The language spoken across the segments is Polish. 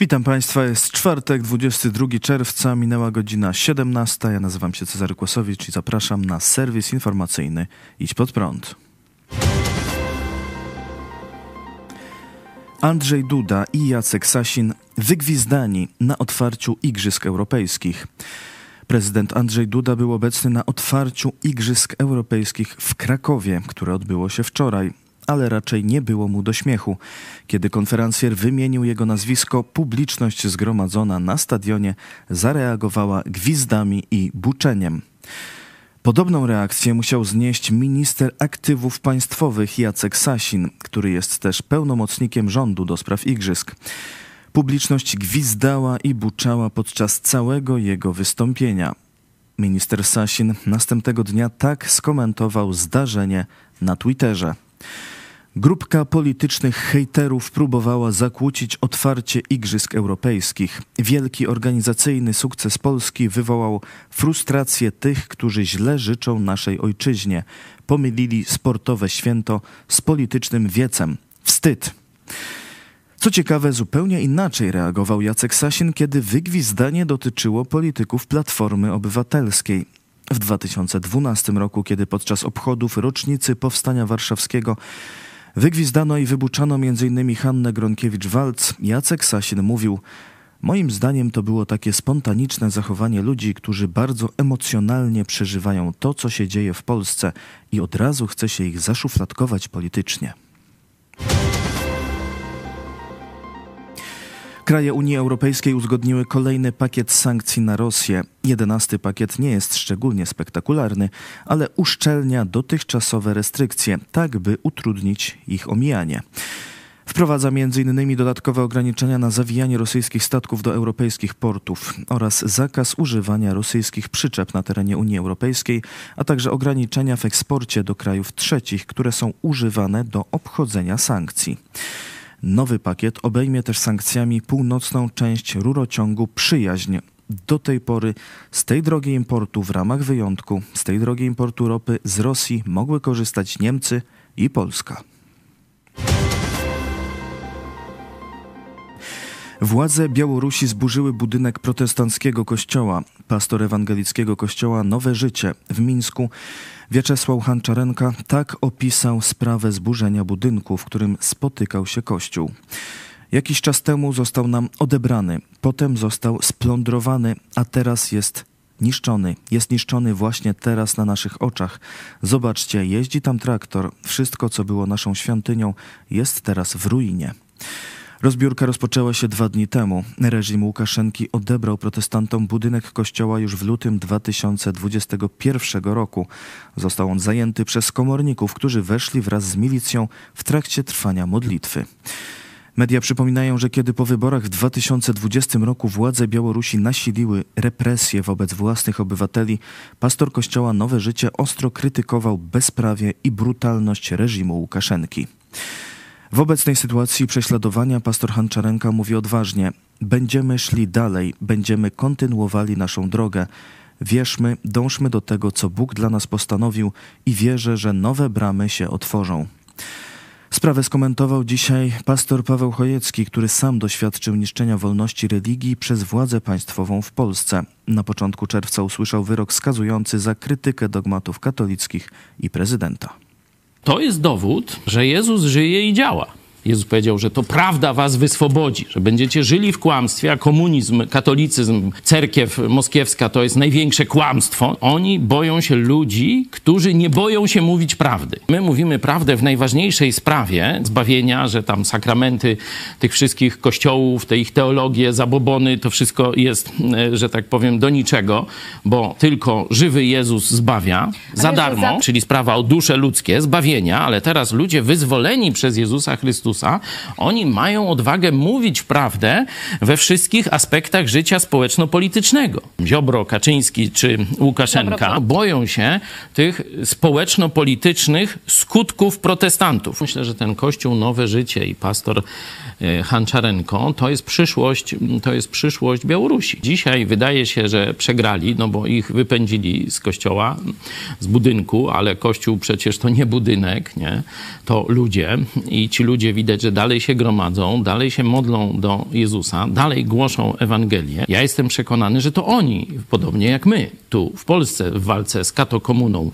Witam Państwa, jest czwartek, 22 czerwca, minęła godzina 17. Ja nazywam się Cezary Kłosowicz i zapraszam na serwis informacyjny Idź Pod Prąd. Andrzej Duda i Jacek Sasin wygwizdani na otwarciu Igrzysk Europejskich. Prezydent Andrzej Duda był obecny na otwarciu Igrzysk Europejskich w Krakowie, które odbyło się wczoraj ale raczej nie było mu do śmiechu. Kiedy konferencjer wymienił jego nazwisko, publiczność zgromadzona na stadionie zareagowała gwizdami i buczeniem. Podobną reakcję musiał znieść minister aktywów państwowych Jacek Sasin, który jest też pełnomocnikiem rządu do spraw igrzysk. Publiczność gwizdała i buczała podczas całego jego wystąpienia. Minister Sasin następnego dnia tak skomentował zdarzenie na Twitterze. Grupka politycznych hejterów próbowała zakłócić otwarcie Igrzysk Europejskich. Wielki organizacyjny sukces Polski wywołał frustrację tych, którzy źle życzą naszej ojczyźnie. Pomylili sportowe święto z politycznym wiecem. Wstyd! Co ciekawe, zupełnie inaczej reagował Jacek Sasin, kiedy wygwizdanie dotyczyło polityków Platformy Obywatelskiej. W 2012 roku, kiedy podczas obchodów rocznicy Powstania Warszawskiego Wygwizdano i wybuczano m.in. Hannę Gronkiewicz-Walc. Jacek Sasin mówił, Moim zdaniem to było takie spontaniczne zachowanie ludzi, którzy bardzo emocjonalnie przeżywają to, co się dzieje w Polsce i od razu chce się ich zaszufladkować politycznie. Kraje Unii Europejskiej uzgodniły kolejny pakiet sankcji na Rosję. Jedenasty pakiet nie jest szczególnie spektakularny, ale uszczelnia dotychczasowe restrykcje, tak by utrudnić ich omijanie. Wprowadza m.in. dodatkowe ograniczenia na zawijanie rosyjskich statków do europejskich portów oraz zakaz używania rosyjskich przyczep na terenie Unii Europejskiej, a także ograniczenia w eksporcie do krajów trzecich, które są używane do obchodzenia sankcji. Nowy pakiet obejmie też sankcjami północną część rurociągu Przyjaźń. Do tej pory z tej drogi importu w ramach wyjątku, z tej drogi importu ropy z Rosji mogły korzystać Niemcy i Polska. Władze Białorusi zburzyły budynek protestanckiego kościoła, pastor ewangelickiego kościoła Nowe Życie w Mińsku. Wieczesław Hanczarenka tak opisał sprawę zburzenia budynku, w którym spotykał się kościół. Jakiś czas temu został nam odebrany, potem został splądrowany, a teraz jest niszczony. Jest niszczony właśnie teraz na naszych oczach. Zobaczcie, jeździ tam traktor. Wszystko, co było naszą świątynią, jest teraz w ruinie. Rozbiórka rozpoczęła się dwa dni temu. Reżim Łukaszenki odebrał protestantom budynek kościoła już w lutym 2021 roku. Został on zajęty przez komorników, którzy weszli wraz z milicją w trakcie trwania modlitwy. Media przypominają, że kiedy po wyborach w 2020 roku władze Białorusi nasiliły represje wobec własnych obywateli, pastor kościoła Nowe Życie ostro krytykował bezprawie i brutalność reżimu Łukaszenki. W obecnej sytuacji prześladowania pastor Hanczarenka mówi odważnie: Będziemy szli dalej, będziemy kontynuowali naszą drogę. Wierzmy, dążmy do tego, co Bóg dla nas postanowił i wierzę, że nowe bramy się otworzą. Sprawę skomentował dzisiaj pastor Paweł Chojecki, który sam doświadczył niszczenia wolności religii przez władzę państwową w Polsce. Na początku czerwca usłyszał wyrok skazujący za krytykę dogmatów katolickich i prezydenta. To jest dowód, że Jezus żyje i działa. Jezus powiedział, że to prawda was wyswobodzi, że będziecie żyli w kłamstwie, a komunizm, katolicyzm, cerkiew moskiewska to jest największe kłamstwo. Oni boją się ludzi, którzy nie boją się mówić prawdy. My mówimy prawdę w najważniejszej sprawie zbawienia, że tam sakramenty tych wszystkich kościołów, te ich teologie, zabobony, to wszystko jest, e, że tak powiem, do niczego, bo tylko żywy Jezus zbawia za darmo, czyli sprawa o dusze ludzkie, zbawienia, ale teraz ludzie wyzwoleni przez Jezusa Chrystusa, Chrystusa, oni mają odwagę mówić prawdę we wszystkich aspektach życia społeczno-politycznego. Ziobro, Kaczyński czy Łukaszenka boją się tych społeczno-politycznych skutków protestantów. Myślę, że ten Kościół Nowe Życie i pastor Hanczarenko to jest przyszłość, to jest przyszłość Białorusi. Dzisiaj wydaje się, że przegrali, no bo ich wypędzili z kościoła, z budynku, ale kościół przecież to nie budynek, nie? to ludzie i ci ludzie widać, że dalej się gromadzą, dalej się modlą do Jezusa, dalej głoszą Ewangelię. Ja jestem przekonany, że to oni, podobnie jak my, tu w Polsce w walce z katokomuną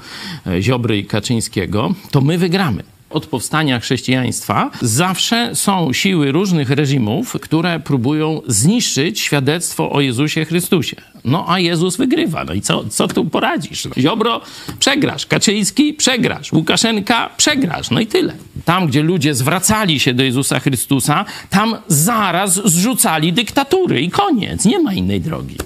e, Ziobry i Kaczyńskiego, to my wygramy od powstania chrześcijaństwa zawsze są siły różnych reżimów, które próbują zniszczyć świadectwo o Jezusie Chrystusie. No a Jezus wygrywa. No i co, co tu poradzisz? No, Ziobro, przegrasz. Kaczyński, przegrasz. Łukaszenka, przegrasz. No i tyle. Tam, gdzie ludzie zwracali się do Jezusa Chrystusa, tam zaraz zrzucali dyktatury i koniec. Nie ma innej drogi.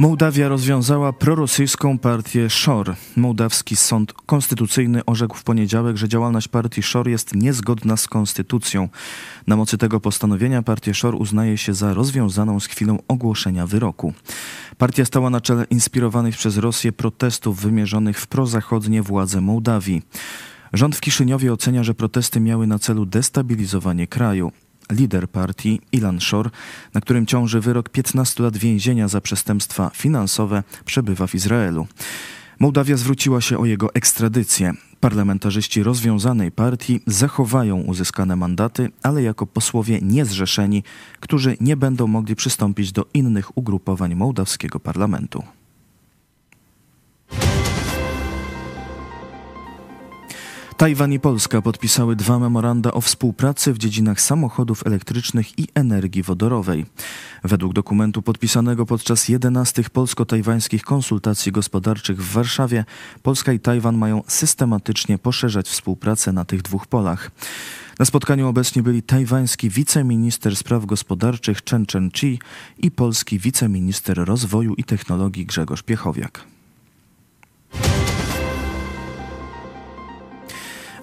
Mołdawia rozwiązała prorosyjską partię SZOR. Mołdawski Sąd Konstytucyjny orzekł w poniedziałek, że działalność partii SZOR jest niezgodna z konstytucją. Na mocy tego postanowienia partię SZOR uznaje się za rozwiązaną z chwilą ogłoszenia wyroku. Partia stała na czele inspirowanych przez Rosję protestów wymierzonych w prozachodnie władze Mołdawii. Rząd w Kiszyniowie ocenia, że protesty miały na celu destabilizowanie kraju lider partii Ilan Shor, na którym ciąży wyrok 15 lat więzienia za przestępstwa finansowe, przebywa w Izraelu. Mołdawia zwróciła się o jego ekstradycję. Parlamentarzyści rozwiązanej partii zachowają uzyskane mandaty, ale jako posłowie niezrzeszeni, którzy nie będą mogli przystąpić do innych ugrupowań mołdawskiego parlamentu. Tajwan i Polska podpisały dwa memoranda o współpracy w dziedzinach samochodów elektrycznych i energii wodorowej. Według dokumentu podpisanego podczas 11 polsko-tajwańskich konsultacji gospodarczych w Warszawie, Polska i Tajwan mają systematycznie poszerzać współpracę na tych dwóch polach. Na spotkaniu obecni byli tajwański wiceminister spraw gospodarczych Chen Chen-chi i polski wiceminister rozwoju i technologii Grzegorz Piechowiak.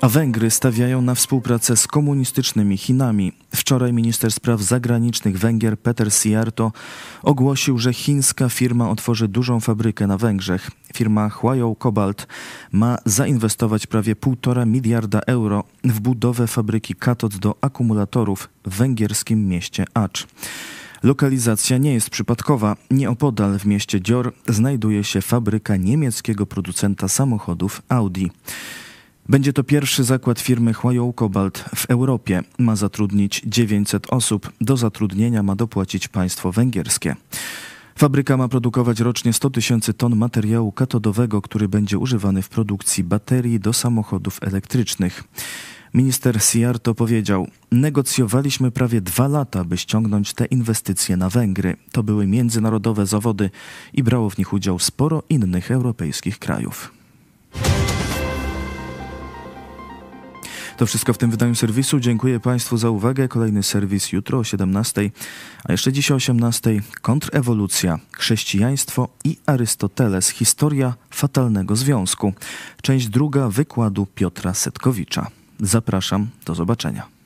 A Węgry stawiają na współpracę z komunistycznymi Chinami. Wczoraj minister spraw zagranicznych Węgier Peter Siarto ogłosił, że chińska firma otworzy dużą fabrykę na Węgrzech. Firma Huayou Cobalt ma zainwestować prawie 1,5 miliarda euro w budowę fabryki katod do akumulatorów w węgierskim mieście Acz. Lokalizacja nie jest przypadkowa. Nieopodal w mieście Dior znajduje się fabryka niemieckiego producenta samochodów Audi. Będzie to pierwszy zakład firmy Huayou Cobalt w Europie. Ma zatrudnić 900 osób. Do zatrudnienia ma dopłacić państwo węgierskie. Fabryka ma produkować rocznie 100 tysięcy ton materiału katodowego, który będzie używany w produkcji baterii do samochodów elektrycznych. Minister Siarto powiedział: Negocjowaliśmy prawie dwa lata, by ściągnąć te inwestycje na Węgry. To były międzynarodowe zawody i brało w nich udział sporo innych europejskich krajów. To wszystko w tym wydaniu serwisu. Dziękuję Państwu za uwagę. Kolejny serwis jutro o 17, a jeszcze dziś o 18. Kontrewolucja, chrześcijaństwo i Arystoteles. Historia fatalnego związku. Część druga wykładu Piotra Setkowicza. Zapraszam, do zobaczenia.